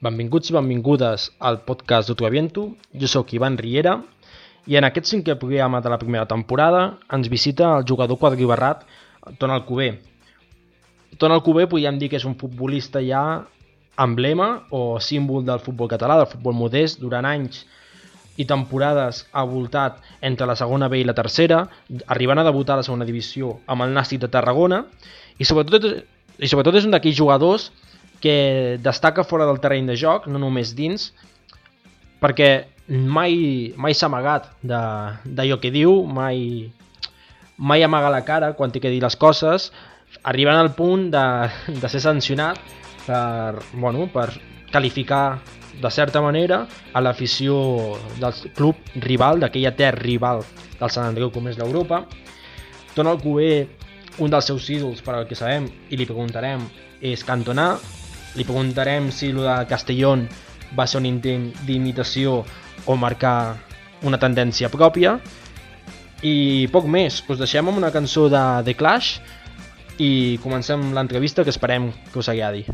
Benvinguts i benvingudes al podcast d'Utuaviento. Jo sóc Ivan Riera i en aquest cinquè programa de la primera temporada ens visita el jugador quadribarrat Ton Alcubé. Ton Alcubé podríem dir que és un futbolista ja emblema o símbol del futbol català, del futbol modest, durant anys i temporades ha voltat entre la segona B i la tercera, arribant a debutar a la segona divisió amb el Nàstic de Tarragona i sobretot, i sobretot és un d'aquells jugadors que destaca fora del terreny de joc, no només dins, perquè mai, mai s'ha amagat d'allò que diu, mai, mai amaga la cara quan té que dir les coses, arribant al punt de, de ser sancionat per, bueno, per qualificar de certa manera a l'afició del club rival, d'aquella terra rival del Sant Andreu com és l'Europa. Tona Alcover, un dels seus ídols, per al que sabem, i li preguntarem, és Cantona, li preguntarem si el de Castellón va ser un intent d'imitació o marcar una tendència pròpia. I poc més, us deixem amb una cançó de The Clash i comencem l'entrevista que esperem que us agradi.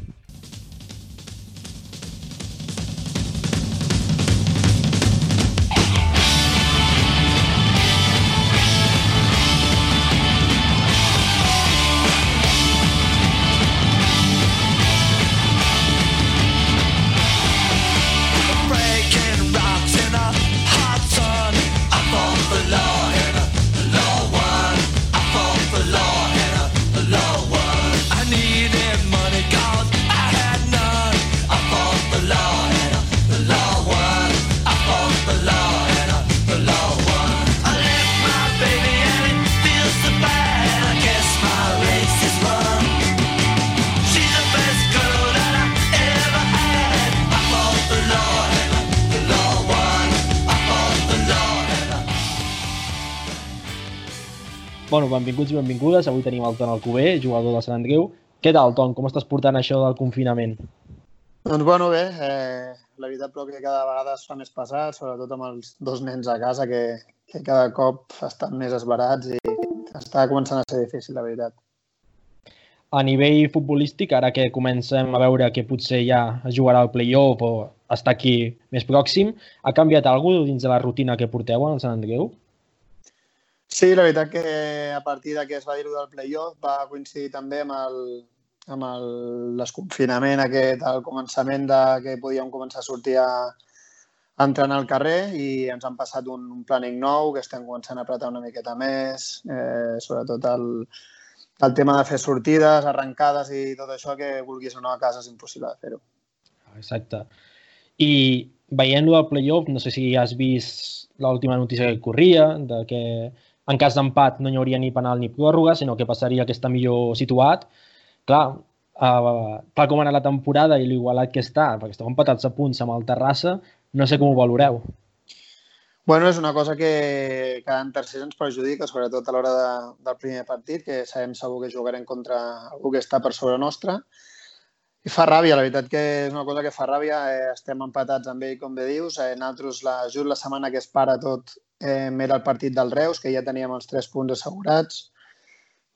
Benvinguts i benvingudes. Avui tenim el Ton Alcover, jugador del Sant Andreu. Què tal, Ton? Com estàs portant això del confinament? Doncs bueno, bé, eh, la veritat però que cada vegada es fa més pesat, sobretot amb els dos nens a casa que, que cada cop estan més esbarats i està començant a ser difícil, la veritat. A nivell futbolístic, ara que comencem a veure que potser ja es jugarà el play-off o està aquí més pròxim, ha canviat alguna dins de la rutina que porteu al Sant Andreu? Sí, la veritat que a partir de que es va dir del playoff va coincidir també amb el, amb el desconfinament aquest al començament de que podíem començar a sortir a, a entrenar al carrer i ens han passat un, un planning nou que estem començant a apretar una miqueta més, eh, sobretot el, el tema de fer sortides, arrencades i tot això que vulguis o no a casa és impossible de fer-ho. Exacte. I veient-lo al playoff, no sé si has vist l'última notícia que corria, de que en cas d'empat no hi hauria ni penal ni pròrroga, sinó que passaria que està millor situat. Clar, uh, tal com ha anat la temporada i l'igualat que està, perquè esteu empatats a punts amb el Terrassa, no sé com ho valoreu. Bueno, és una cosa que cada en tercers ens perjudica, sobretot a l'hora de, del primer partit, que sabem segur que jugarem contra algú que està per sobre nostra. I fa ràbia, la veritat que és una cosa que fa ràbia. Eh, estem empatats amb ell, com bé dius. Eh, nosaltres, la, just la setmana que es para tot, eh, era el partit del Reus, que ja teníem els tres punts assegurats.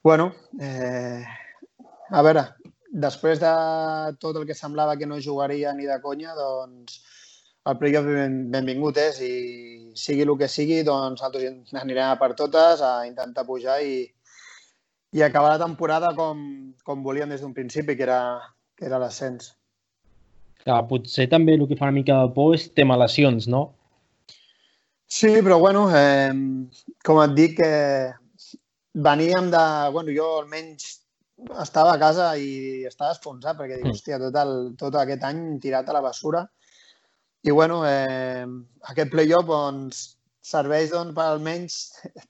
bueno, eh, a veure, després de tot el que semblava que no jugaria ni de conya, doncs el playoff ben, benvingut és i sigui el que sigui, doncs nosaltres anirem a per totes a intentar pujar i, i acabar la temporada com, com volíem des d'un principi, que era, que era l'ascens. potser també el que fa una mica de por és tema lesions, no? Sí, però bueno, eh, com et dic, eh, veníem de... Bueno, jo almenys estava a casa i estava esfonsat perquè dic, mm. hòstia, tot, el, tot aquest any tirat a la bessura. I bueno, eh, aquest playoff doncs, serveix doncs, per almenys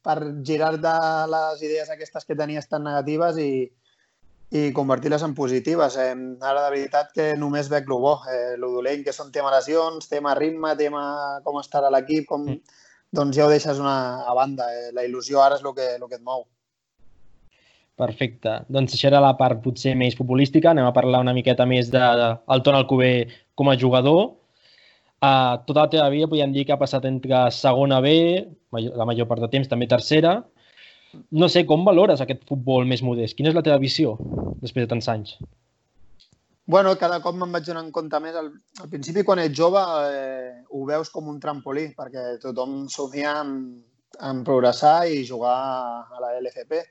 per girar-te les idees aquestes que tenies tan negatives i, i convertir-les en positives. Eh, ara, de veritat, que només veig el bo. Eh, el dolent, que són tema lesions, tema ritme, tema com estarà l'equip, com... Mm. doncs ja ho deixes una, a banda. Eh. La il·lusió ara és el que, el que et mou. Perfecte. Doncs això era la part potser més futbolística. Anem a parlar una miqueta més de, de el Ton Alcover com a jugador. Uh, tota la teva vida podríem dir que ha passat entre segona B, la major part de temps, també tercera, no sé, com valores aquest futbol més modest? Quina és la teva visió després de tants anys? Bueno, cada cop me'n vaig donar compte més. Al, al principi, quan ets jove, eh, ho veus com un trampolí, perquè tothom somia en, en progressar i jugar a la LFP,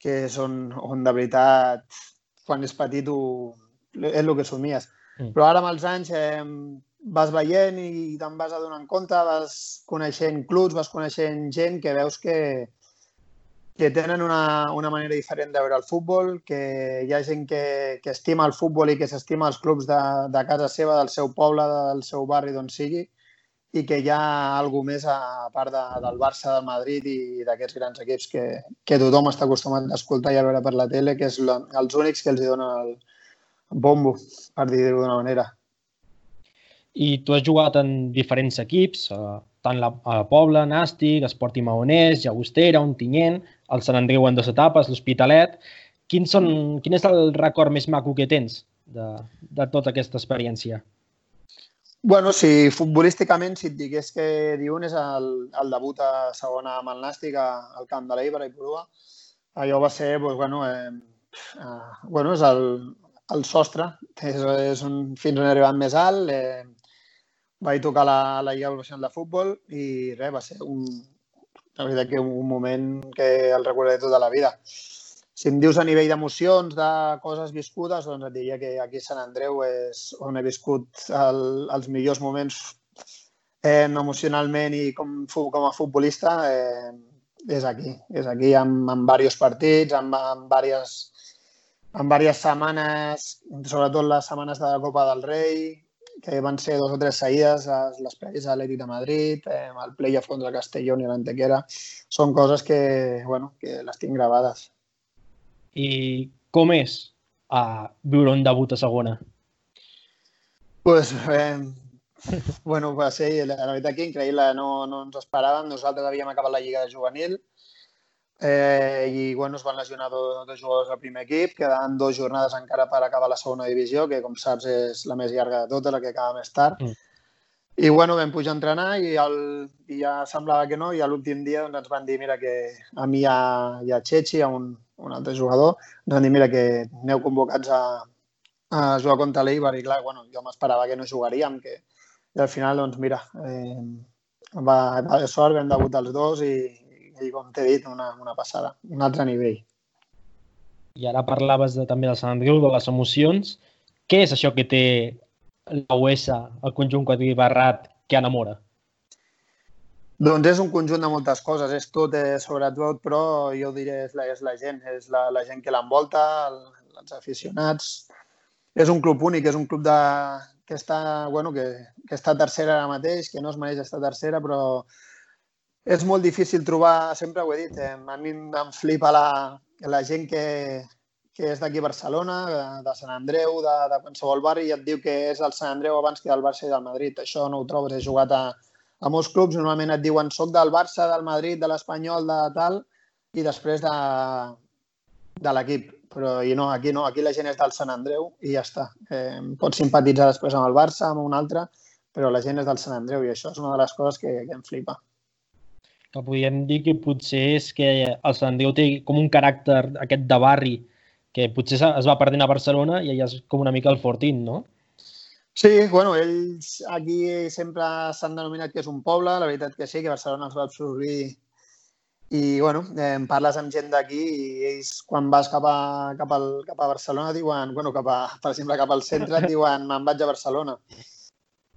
que és on, on de veritat, quan és petit, ho, és el que somies. Mm. Però ara amb els anys eh, vas veient i te'n vas adonant compte, vas coneixent clubs, vas coneixent gent que veus que, que tenen una, una manera diferent de veure el futbol, que hi ha gent que, que estima el futbol i que s'estima els clubs de, de casa seva, del seu poble, del seu barri, d'on sigui, i que hi ha alguna més a part de, del Barça, del Madrid i d'aquests grans equips que, que tothom està acostumat a escoltar i a veure per la tele, que és la, els únics que els donen el bombo, per dir-ho d'una manera. I tu has jugat en diferents equips, tant la, a la Pobla, Nàstic, Esport i Maonès, Llagostera, Ontinyent, el Sant Andreu en dues etapes, l'Hospitalet. Quin, són, quin és el record més maco que tens de, de tota aquesta experiència? Bueno, si futbolísticament, si et digués que diuen és el, el debut a segona amb el Nàstic al camp de l'Eibar i Porua, allò va ser, doncs, bueno, eh, eh, bueno és el, el sostre, és, és un, fins on he arribat més alt, eh, vaig tocar la, la Lliga Professional de Futbol i res, va ser un, la veritat que un moment que el recordaré tota la vida. Si em dius a nivell d'emocions, de coses viscudes, doncs et diria que aquí a Sant Andreu és on he viscut el, els millors moments eh, emocionalment i com, com a futbolista eh, és aquí. És aquí amb, amb diversos partits, amb, amb, diverses, amb diverses setmanes, sobretot les setmanes de la Copa del Rei, que van ser dos o tres seguides, les prèvies a l'Atlètic de Madrid, eh, el play-off contra Castellón i l'Antequera, són coses que, bueno, que les tinc gravades. I com és a viure un debut a segona? Pues, eh, bueno, va ser, la, la veritat que increïble, no, no ens esperàvem. Nosaltres havíem acabat la Lliga de Juvenil, Eh, I bueno, es van lesionar dos, dos jugadors del primer equip, quedaven dues jornades encara per acabar la segona divisió, que com saps és la més llarga de totes, la que acaba més tard. Mm. I bueno, vam pujar a entrenar i, el, i ja semblava que no, i a l'últim dia doncs, ens van dir mira que a mi i a, i a Chechi, a un, un altre jugador, ens van dir mira que aneu convocats a, a jugar contra l'Eibar i clar, bueno, jo m'esperava que no jugaríem, que, i al final, doncs mira, eh, va, va de sort, vam debutar els dos i, i com t'he dit, una, una passada, un altre nivell. I ara parlaves de, també del Sant Andreu, de les emocions. Què és això que té la US, el conjunt Barrat, que enamora? Doncs és un conjunt de moltes coses, és tot, eh, sobretot, però jo diré és la, és la gent, és la, la gent que l'envolta, el, els aficionats. És un club únic, és un club de, que està, bueno, que, que està tercera ara mateix, que no es mereix estar tercera, però és molt difícil trobar, sempre ho he dit, eh, a mi em flipa la, la gent que, que és d'aquí a Barcelona, de, de Sant Andreu, de, de qualsevol barri, i et diu que és el Sant Andreu abans que del Barça i del Madrid. Això no ho trobes, he jugat a, a molts clubs, normalment et diuen soc del Barça, del Madrid, de l'Espanyol, de tal, i després de, de l'equip. Però i no, aquí no, aquí la gent és del Sant Andreu i ja està. Eh, pots simpatitzar després amb el Barça, amb un altre, però la gent és del Sant Andreu i això és una de les coses que, que em flipa que podríem dir que potser és que el Sant Andreu té com un caràcter aquest de barri que potser es va perdent a Barcelona i allà és com una mica el Fortín, no? Sí, bueno, ells aquí sempre s'han denominat que és un poble, la veritat que sí, que Barcelona els va absorbir i, bueno, eh, parles amb gent d'aquí i ells quan vas cap a, cap, al, cap a Barcelona diuen, bueno, cap a, per exemple, cap al centre et diuen me'n vaig a Barcelona.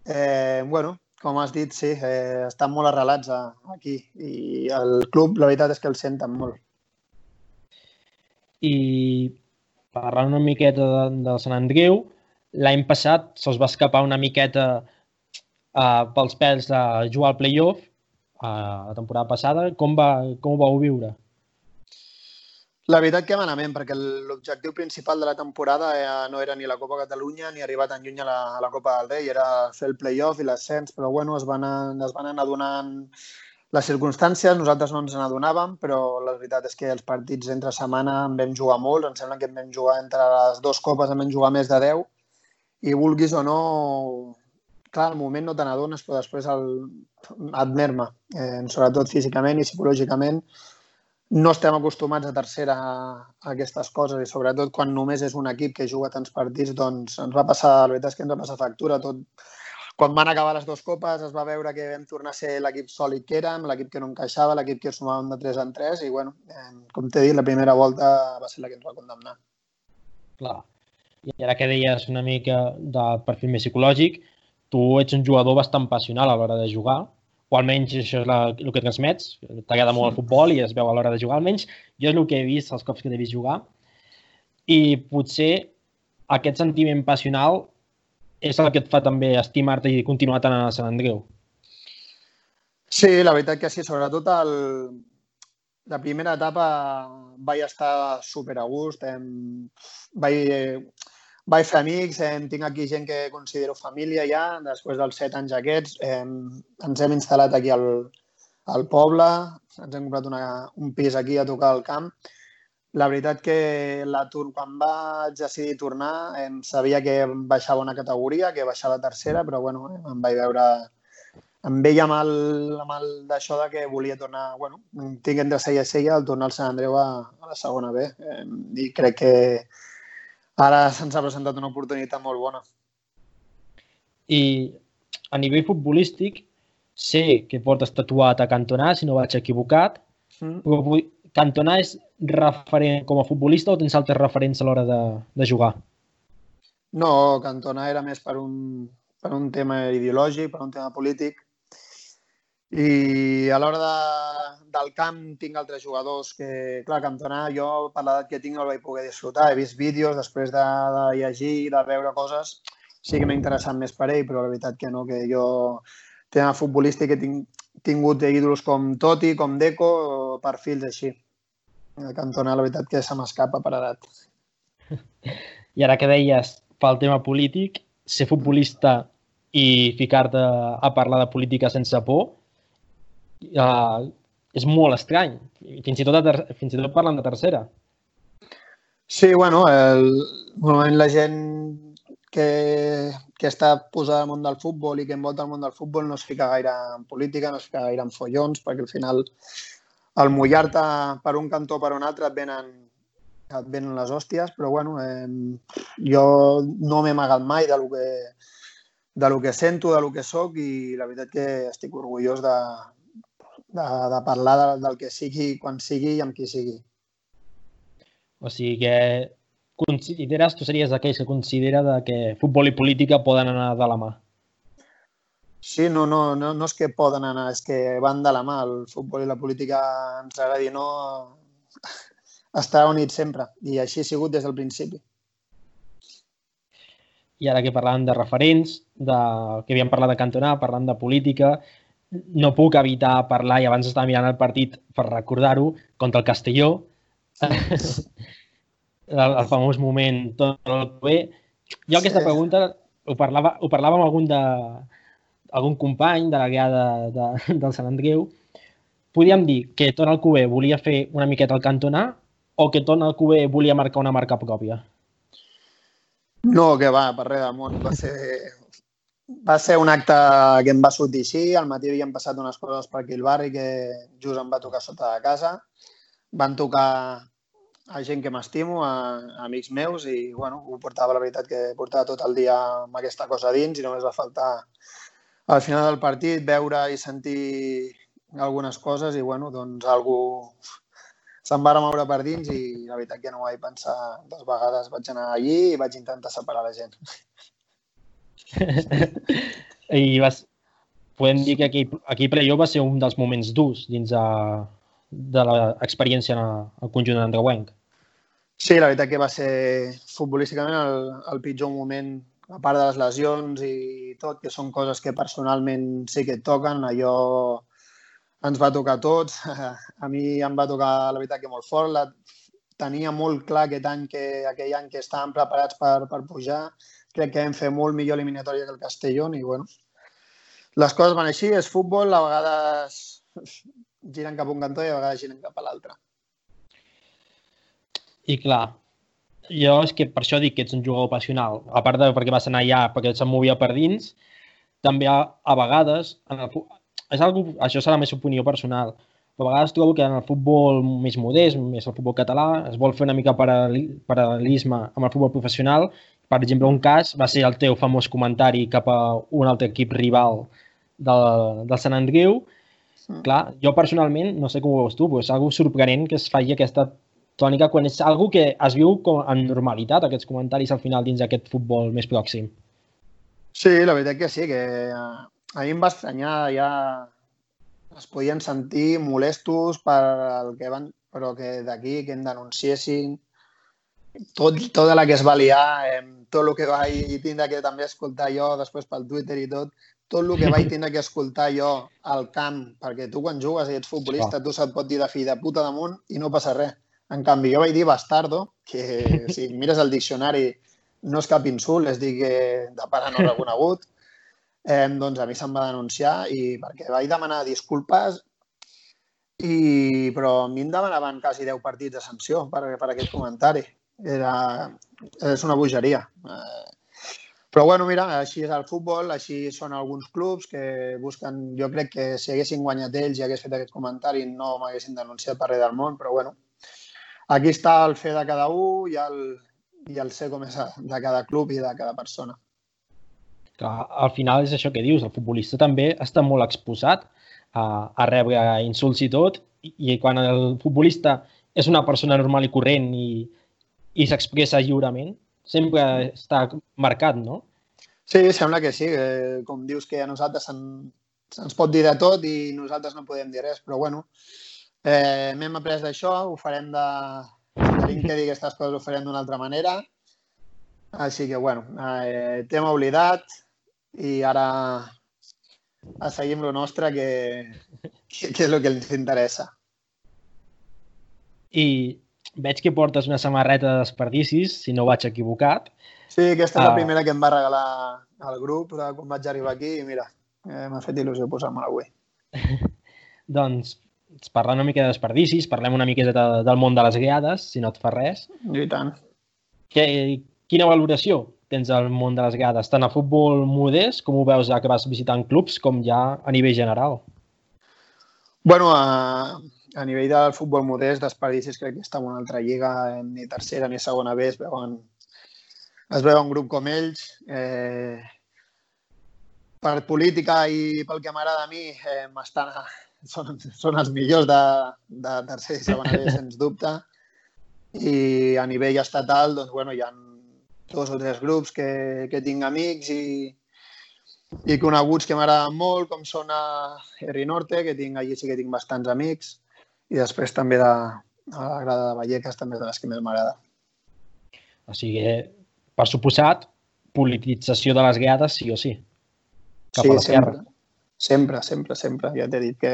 Eh, bueno, com has dit, sí, eh, estan molt arrelats a, aquí i el club, la veritat és que el senten molt. I parlant una miqueta de, de Sant Andreu, l'any passat se'ls va escapar una miqueta uh, pels pèls de jugar al playoff uh, la temporada passada. Com, va, com ho vau viure? La veritat que malament, perquè l'objectiu principal de la temporada no era ni la Copa Catalunya ni arribar tan lluny a la, a la Copa del Rei, era fer el play-off i l'ascens, però bueno, es van, es van anar donant les circumstàncies, nosaltres no ens n'adonàvem, però la veritat és que els partits entre setmana en vam jugar molts, em sembla que en vam jugar entre les dues copes, en vam jugar més de 10, i vulguis o no, clar, al moment no te n'adones, però després el, admer-me, eh, sobretot físicament i psicològicament, no estem acostumats a tercera a aquestes coses i sobretot quan només és un equip que juga tants partits, doncs ens va passar, la veritat és que ens va passar factura tot. Quan van acabar les dues copes es va veure que vam tornar a ser l'equip sòlid que érem, l'equip que no encaixava, l'equip que sumàvem de 3 en 3 i, bueno, com t'he dit, la primera volta va ser la que ens va condemnar. Clar. I ara que deies una mica de perfil més psicològic, tu ets un jugador bastant passional a l'hora de jugar, o almenys això és la, el que transmets, t'agrada molt el futbol i es veu a l'hora de jugar, almenys. Jo és el que he vist els cops que t'he vist jugar, i potser aquest sentiment passional és el que et fa també estimar-te i continuar tant a Sant Andreu. Sí, la veritat que sí, sobretot el... la primera etapa vaig estar super a gust, em... vaig vaig fer amics, eh, tinc aquí gent que considero família ja, després dels set anys aquests. Eh, ens hem instal·lat aquí al, al poble, ens hem comprat una, un pis aquí a tocar al camp. La veritat que l'atur, quan vaig decidir tornar, em sabia que baixava una categoria, que baixava a tercera, però bueno, em vaig veure em veia el, amb el d'això de que volia tornar, bueno, tinc entre sella i sella el tornar al Sant Andreu a, a la segona B. Eh, I crec que, ara se'ns ha presentat una oportunitat molt bona. I a nivell futbolístic, sé que portes tatuat a Cantona, si no vaig equivocat, mm. però Cantona és referent com a futbolista o tens altres referents a l'hora de, de jugar? No, Cantona era més per un, per un tema ideològic, per un tema polític. I a l'hora de, del camp tinc altres jugadors que, clar, Cantona, jo per l'edat que tinc no el vaig poder disfrutar. He vist vídeos després de, de llegir, de veure coses, sí que m'ha interessat més per ell, però la veritat que no, que jo tema futbolístic he tinc, tingut ídols com Toti, com Deco, perfils així. El Cantona, la veritat que se m'escapa per edat. I ara que deies pel tema polític, ser futbolista i ficar-te a parlar de política sense por, uh, és molt estrany, fins i tot, ter... fins i tot parlant de tercera. Sí, bueno, el, normalment la gent que, que està posada al món del futbol i que envolta el món del futbol no es fica gaire en política, no es fica gaire en follons, perquè al final al mullar-te per un cantó o per un altre et venen, et venen les hòsties, però bueno, eh, jo no m'he amagat mai de lo que, de lo que sento, de lo que sóc i la veritat que estic orgullós de, de, de parlar de, del que sigui, quan sigui i amb qui sigui. O sigui que consideres, tu series d'aquells que considera de que futbol i política poden anar de la mà. Sí, no, no, no, no és que poden anar, és que van de la mà. El futbol i la política, ens agradi o no, estarà units sempre. I així ha sigut des del principi. I ara que parlàvem de referents, de, que havíem parlat de Cantonà, parlant de política, no puc evitar parlar, i abans estava mirant el partit per recordar-ho, contra el Castelló, el, el famós moment tot el bé. Jo aquesta sí. pregunta ho parlava, ho parlava amb algun, de, algun company de la guiada de, de, del Sant Andreu. Podíem dir que Ton Alcover volia fer una miqueta el cantonà o que Ton Alcover volia marcar una marca pròpia? No, que va, per res del món. Va ser va ser un acte que em va sortir així. Al matí havien passat unes coses per aquí al barri que just em va tocar sota de casa. Van tocar a gent que m'estimo, a, a amics meus, i bueno, ho portava, la veritat, que portava tot el dia amb aquesta cosa dins i només va faltar al final del partit veure i sentir algunes coses i bueno, doncs algú se'm va moure per dins i la veritat que no ho vaig pensar dues vegades. Vaig anar allí i vaig intentar separar la gent. I vas, podem dir que aquí, aquí Playo va ser un dels moments durs dins de, de l'experiència al conjunt d'Andreuenc. Sí, la veritat que va ser futbolísticament el, el pitjor moment, a part de les lesions i tot, que són coses que personalment sí que et toquen, allò ens va tocar a tots. A mi em va tocar, la veritat, que molt fort. La, tenia molt clar aquest any que, aquell any que estàvem preparats per, per pujar crec que vam fer molt millor eliminatòria que el Castellón i, bueno, les coses van així, és futbol, a vegades giren cap a un cantó i a vegades giren cap a l'altre. I clar, jo és que per això dic que ets un jugador passional. A part de perquè vas anar allà, perquè se't movia per dins, també a, a vegades, en el, és algo, això serà meva opinió personal, però a vegades trobo que en el futbol més modest, més el futbol català, es vol fer una mica paral·lelisme amb el futbol professional. Per exemple, un cas va ser el teu famós comentari cap a un altre equip rival del, del Sant Andreu. Mm. Clar, jo personalment, no sé com ho veus tu, però és algo sorprenent que es faci aquesta tònica quan és algo que es viu com en normalitat, aquests comentaris al final dins d'aquest futbol més pròxim. Sí, la veritat que sí, que eh, a mi em va estranyar, ja es podien sentir molestos per el que van, però que d'aquí que em denunciessin tot, tota la que es va liar, eh, tot el que vaig tindre que també escoltar jo després pel Twitter i tot, tot el que vaig tindre que escoltar jo al camp, perquè tu quan jugues i ets futbolista, tu se't pot dir de fill de puta damunt i no passa res. En canvi, jo vaig dir bastardo, que si mires el diccionari no és cap insult, és dir que de pare no reconegut, eh, doncs a mi se'm va denunciar i perquè vaig demanar disculpes i, però a mi em demanaven quasi 10 partits de sanció per, per aquest comentari. Era, és una bogeria. Eh, però bueno, mira, així és el futbol, així són alguns clubs que busquen... Jo crec que si haguessin guanyat ells i hagués fet aquest comentari no m'haguessin denunciat per res del món, però bueno, aquí està el fer de cada un i el, i el ser com és de cada club i de cada persona. Clar, al final és això que dius, el futbolista també està molt exposat a, a rebre insults i tot, i, i quan el futbolista és una persona normal i corrent i, i s'expressa lliurement, sempre està marcat, no? Sí, sembla que sí. Com dius que a nosaltres se'ns pot dir de tot i nosaltres no podem dir res, però bueno, Eh, M'hem après d'això, ho farem de... Tenim que dir aquestes coses, ho farem d'una altra manera. Així que, bueno, eh, tema oblidat i ara a seguim lo nostre, que, que, que és el que ens interessa. I veig que portes una samarreta de desperdicis, si no vaig equivocat. Sí, aquesta és uh... la ah. primera que em va regalar al grup quan vaig arribar aquí i mira, eh, m'ha fet il·lusió posar-me-la avui. doncs parlant una mica de desperdicis, parlem una miqueta de, del món de les guiades, si no et fa res. I tant. Que, quina valoració tens al món de les guiades, tant a futbol modest, com ho veus ja que vas visitant clubs, com ja a nivell general? Bueno, a, a nivell del futbol modest, desperdicis crec que està en una altra lliga, ni tercera ni segona B, es veuen, es veu un grup com ells. Eh, per política i pel que m'agrada a mi, eh, estan, són, són els millors de, de tercer i segona B, sens dubte. I a nivell estatal, doncs, bueno, hi ha dos o tres grups que, que tinc amics i, i coneguts que m'agraden molt, com són a Herri Norte, que tinc allí sí que tinc bastants amics, i després també de, a la grada de Vallecas, també és de les que més m'agrada. O sigui, per suposat, politització de les guiades sí o sí. Cap sí, a. Sempre. Sempre, sempre, sempre. Ja t'he dit que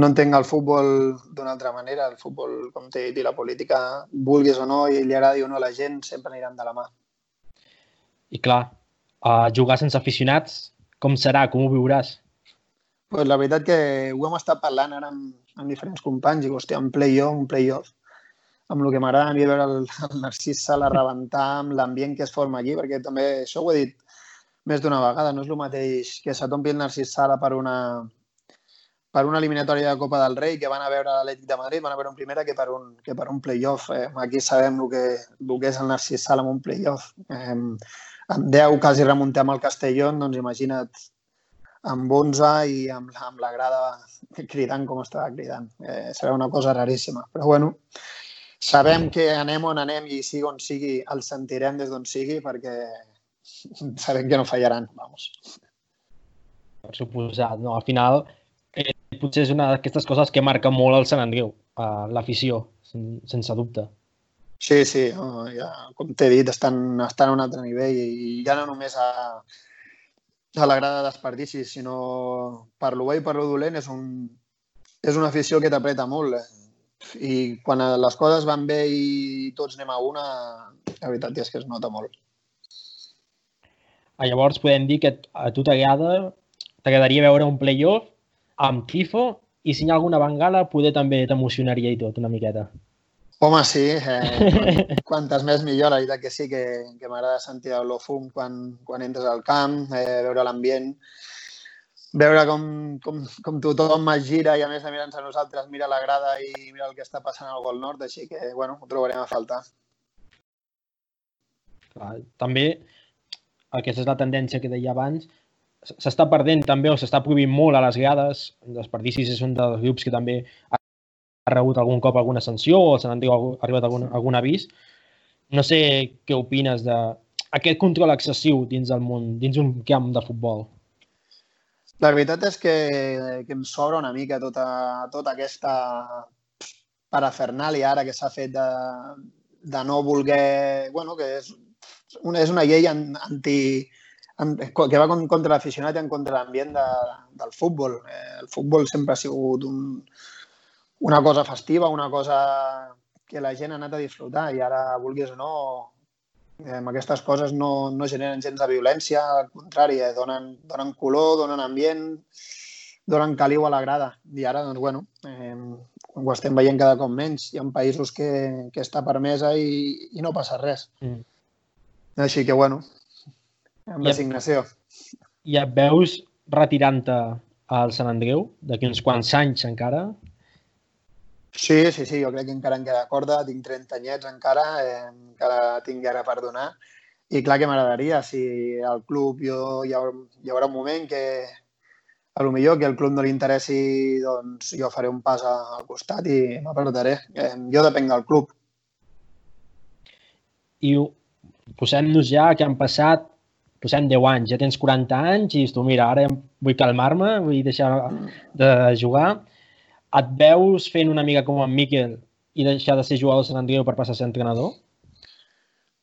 no entenc el futbol d'una altra manera. El futbol, com t'he dit, i la política, vulguis o no, i li agradi o no a la gent, sempre aniran de la mà. I clar, uh, jugar sense aficionats, com serà? Com ho viuràs? Pues la veritat que ho hem estat parlant ara amb, amb diferents companys i, hòstia, un play-off, un play-off, amb el que m'agrada a veure el, el Narcís Sala rebentar, amb l'ambient que es forma allí, perquè també això ho he dit més d'una vegada. No és el mateix que se tompi el Narcís Sala per una, per una eliminatòria de Copa del Rei que van a veure l'Atlètic de Madrid, van a veure un primera que per un, que per un play-off. Eh, aquí sabem el que, el que és el Narcís Sala amb un play-off. Eh, amb 10 quasi remuntem al Castellón, doncs imagina't amb 11 i amb, amb la grada cridant com estava cridant. Eh, serà una cosa raríssima. Però bueno, sabem que anem on anem i sigui on sigui, el sentirem des d'on sigui perquè sabem que no fallaran, vamos. Per suposat, no? Al final, eh, potser és una d'aquestes coses que marca molt el Sant Andreu, eh, l'afició, sen sense dubte. Sí, sí, ja, com t'he dit, estan, estan a un altre nivell i ja no només a, a la grada de desperdicis, sinó per lo bé i per lo dolent és, un, és una afició que t'apreta molt. Eh? I quan les coses van bé i tots anem a una, la veritat és que es nota molt. Ah, llavors podem dir que a tu t'agrada, t'agradaria veure un playoff amb tifo i si hi ha alguna bengala poder també t'emocionaria i tot una miqueta. Home, sí. Eh, quantes més millor. La veritat que sí que, que m'agrada sentir el fum quan, quan entres al camp, eh, veure l'ambient. veure com, com, com tothom es gira i a més de mirar-nos a nosaltres mira la grada i mira el que està passant al Gol Nord, així que, bueno, ho trobarem a faltar. També, aquesta és la tendència que deia abans, s'està perdent també o s'està prohibint molt a les grades. Els Perdicis és un dels grups que també ha rebut algun cop alguna sanció o se n'han arribat algun, algun avís. No sé què opines de aquest control excessiu dins del món, dins un camp de futbol. La veritat és que, que em sobra una mica tota, tota aquesta parafernàlia ara que s'ha fet de, de no voler... Bueno, que és una, és una llei anti, que va contra l'aficionat i en contra l'ambient de, del futbol. Eh, el futbol sempre ha sigut un, una cosa festiva, una cosa que la gent ha anat a disfrutar i ara, vulguis o no, eh, aquestes coses no, no generen gens de violència, al contrari, eh, donen, donen color, donen ambient, donen caliu a la grada. I ara, doncs, bueno, eh, ho estem veient cada cop menys. Hi ha països que, que està permesa i, i no passa res. Mm. Així que, bueno, amb designació. I et veus retirant-te al Sant Andreu d'aquí uns quants anys encara? Sí, sí, sí, jo crec que encara em queda corda, tinc 30 anyets encara, eh, encara tinc guerra per donar i clar que m'agradaria, si al club jo, hi, haurà, hi haurà un moment que a lo millor que el club no li interessi, doncs jo faré un pas al costat i m'apartaré. Eh, jo depenc del club. I posem-nos ja que han passat posem 10 anys, ja tens 40 anys i dius tu, mira, ara vull calmar-me, vull deixar de jugar. Et veus fent una mica com en Miquel i deixar de ser jugador de Sant Andreu per passar a ser entrenador?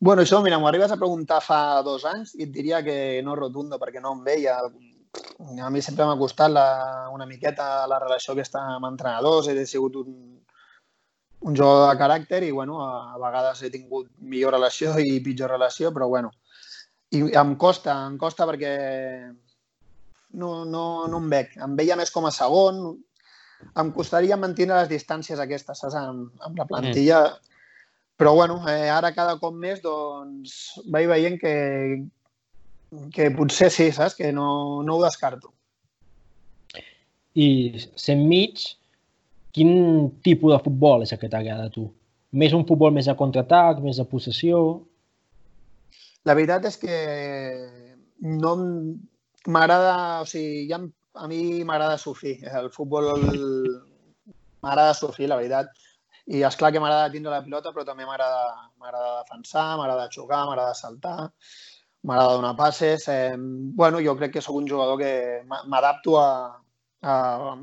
Bueno, això, mira, m'ho arribes a preguntar fa dos anys i et diria que no rotundo, perquè no em veia. A mi sempre m'ha costat la, una miqueta la relació aquesta amb entrenadors, he sigut un, un jugador de caràcter i, bueno, a, a vegades he tingut millor relació i pitjor relació, però, bueno, i em costa, em costa perquè no, no, no em veig. Em veia més com a segon. Em costaria mantenir les distàncies aquestes, saps, amb, amb la plantilla. Mm. Però, bueno, eh, ara cada cop més, doncs, vaig veient que, que potser sí, saps? Que no, no ho descarto. I sent mig, quin tipus de futbol és el que t'agrada a tu? Més un futbol més a contraatac, més a possessió? La veritat és que no m'agrada, o sigui, ja a mi m'agrada sofrir. El futbol m'agrada sofrir, la veritat. I és clar que m'agrada tindre la pilota, però també m'agrada defensar, m'agrada xugar, m'agrada saltar, m'agrada donar passes. Eh, bueno, jo crec que sóc un jugador que m'adapto a, a,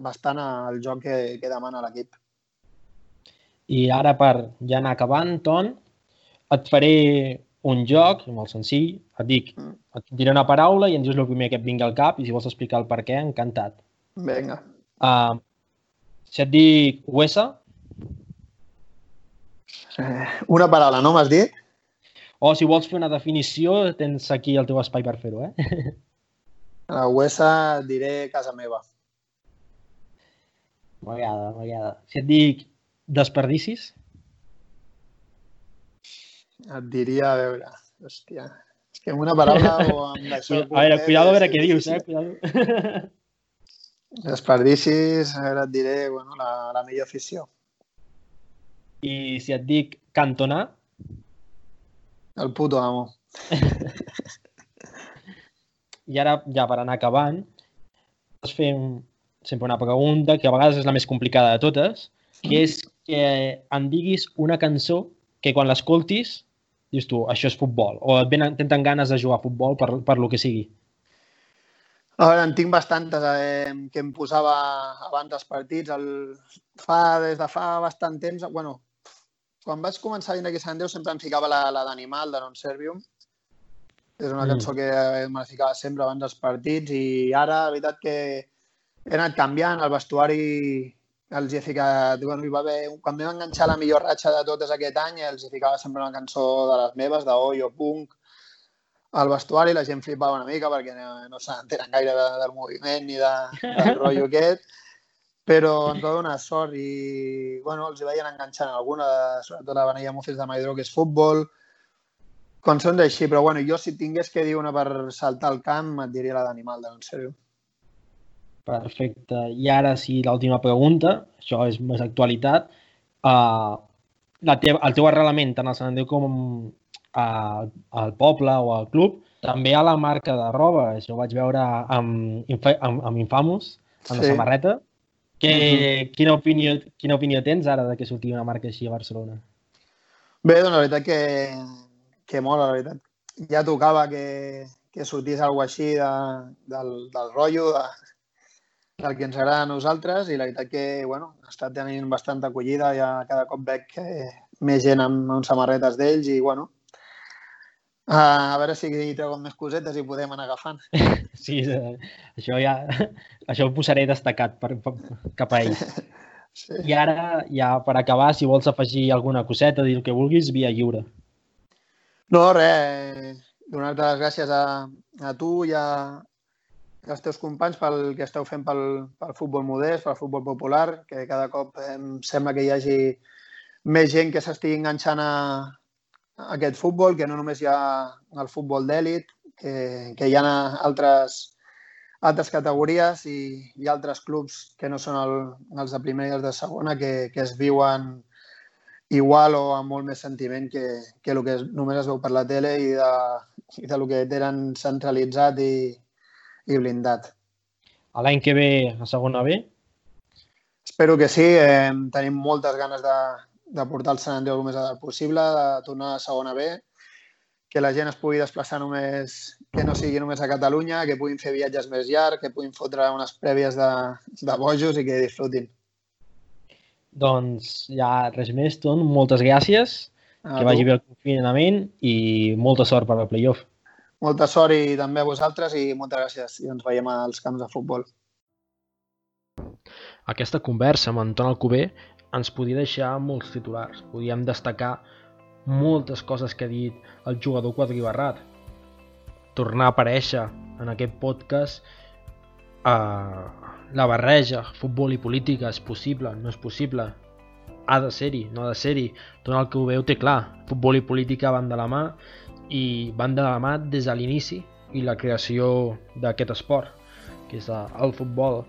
bastant al joc que, que demana l'equip. I ara, per ja anar acabant, Ton, et faré un joc, molt senzill, et dic, mm. et diré una paraula i ens dius el primer que et vingui al cap i si vols explicar el per què, encantat. Vinga. Uh, si et dic huesa... Eh, una paraula, no m'has dit? O si vols fer una definició, tens aquí el teu espai per fer-ho, eh? La huesa diré casa meva. M'agrada, m'agrada. Si et dic desperdicis... Et diria, a veure, hòstia, és que amb una paraula o amb això... A veure, cuidado a veure què dius, eh? Cuidado. Desperdicis, a veure, et diré, bueno, la, la millor afició. I si et dic cantonar? El puto amo. I ara, ja per anar acabant, es fem sempre una pregunta que a vegades és la més complicada de totes, que és que em diguis una cançó que quan l'escoltis dius tu, això és futbol, o et venen, tenen ganes de jugar a futbol per, per lo que sigui? A veure, en tinc bastantes eh, que em posava abans dels partits. El, fa, des de fa bastant temps, bueno, quan vaig començar a vindre aquí a Sant Déu sempre em ficava la, la d'Animal, de Non Servium. És una mm. cançó que me la ficava sempre abans dels partits i ara, la veritat que he anat canviant, el vestuari els he ficat... Bueno, hi va haver, quan vam enganxar la millor ratxa de totes aquest any, els hi ficava sempre una cançó de les meves, de Oyo Punk, al vestuari, la gent flipava una mica perquè no, no s'entenen gaire de, del moviment ni de, del rotllo aquest, però ens va donar sort i bueno, els hi veien enganxant alguna, sobretot la Vanilla Muffins de Maidro, que és futbol, cançons així, però bueno, jo si tingués que dir una per saltar al camp et diria la d'Animal, de no sèrio. Perfecte. I ara sí, l'última pregunta, això és més actualitat. Uh, la teva, el teu arrelament tant al Sant Andreu com a, al poble o al club, també a la marca de roba. Això ho vaig veure amb, amb, amb Infamous, amb sí. la samarreta. Que, uh -huh. quina, opinió, quina opinió tens ara de que surti una marca així a Barcelona? Bé, doncs la veritat que, que mola, la veritat. Ja tocava que, que sortís alguna així de, del, del rotllo, de, del que ens agrada a nosaltres i la veritat que bueno, estat tenint bastanta acollida, ja cada cop veig eh, més gent amb, amb samarretes d'ells i bueno, a veure si treuen més cosetes i podem anar agafant. Sí, això ja això ho posaré destacat per, per, cap a ells. Sí. I ara, ja per acabar, si vols afegir alguna coseta, dir el que vulguis, via lliure. No, res, donar-te les gràcies a, a tu i a, als teus companys pel que esteu fent pel, pel futbol modest, pel futbol popular, que cada cop em sembla que hi hagi més gent que s'estigui enganxant a, a aquest futbol, que no només hi ha el futbol d'èlit, que, que hi ha altres, altres categories i, i altres clubs que no són el, els de primera i els de segona que, que es viuen igual o amb molt més sentiment que, que el que només es veu per la tele i de, i de lo que tenen centralitzat i, i blindat. A l'any que ve a segona B? Espero que sí. Eh, tenim moltes ganes de, de portar el Sant Andreu el més adalt possible, de tornar a segona B, que la gent es pugui desplaçar només, que no sigui només a Catalunya, que puguin fer viatges més llargs, que puguin fotre unes prèvies de, de bojos i que disfrutin. Doncs ja res més, Ton. Moltes gràcies. A que vagi bé el confinament i molta sort per al playoff. Molta sort i també a vosaltres i moltes gràcies i ens veiem als camps de futbol. Aquesta conversa amb Anton Alcubé ens podia deixar molts titulars. Podíem destacar moltes coses que ha dit el jugador quadribarrat. Tornar a aparèixer en aquest podcast eh, la barreja, futbol i política, és possible, no és possible, ha de ser-hi, no ha de ser-hi. Tot el que ho veu té clar, futbol i política van de la mà i van de la mà des de l'inici i la creació d'aquest esport, que és el futbol.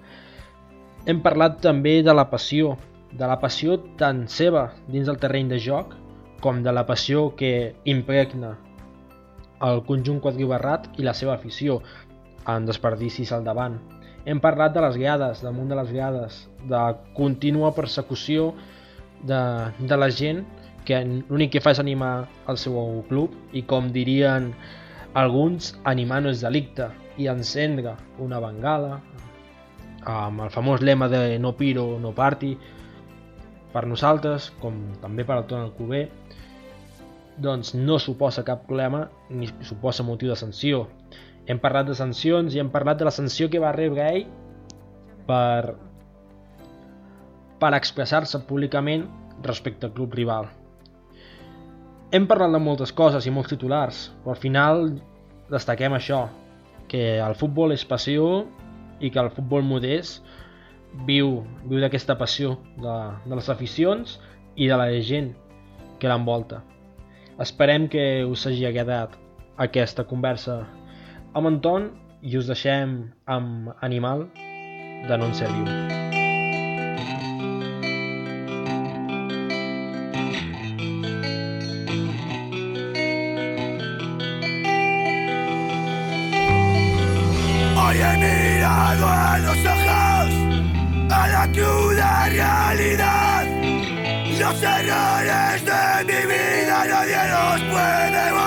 Hem parlat també de la passió, de la passió tant seva dins del terreny de joc com de la passió que impregna el conjunt quadribarrat i la seva afició en desperdicis al davant. Hem parlat de les guiades, damunt de les guiades, de contínua persecució de, de la gent que l'únic que fa és animar el seu club i com dirien alguns, animar no és delicte i encendre una bengala amb el famós lema de no piro, no party per nosaltres, com també per el Ton Alcover, doncs no suposa cap problema ni suposa motiu de sanció. Hem parlat de sancions i hem parlat de la sanció que va rebre ell per, per expressar-se públicament respecte al club rival. Hem parlat de moltes coses i molts titulars, però al final destaquem això, que el futbol és passió i que el futbol modest viu, viu d'aquesta passió de, de les aficions i de la gent que l'envolta. Esperem que us hagi agradat aquesta conversa amb Anton i us deixem amb Animal de Non Ser Viu. Los errores de mi vida nadie los puede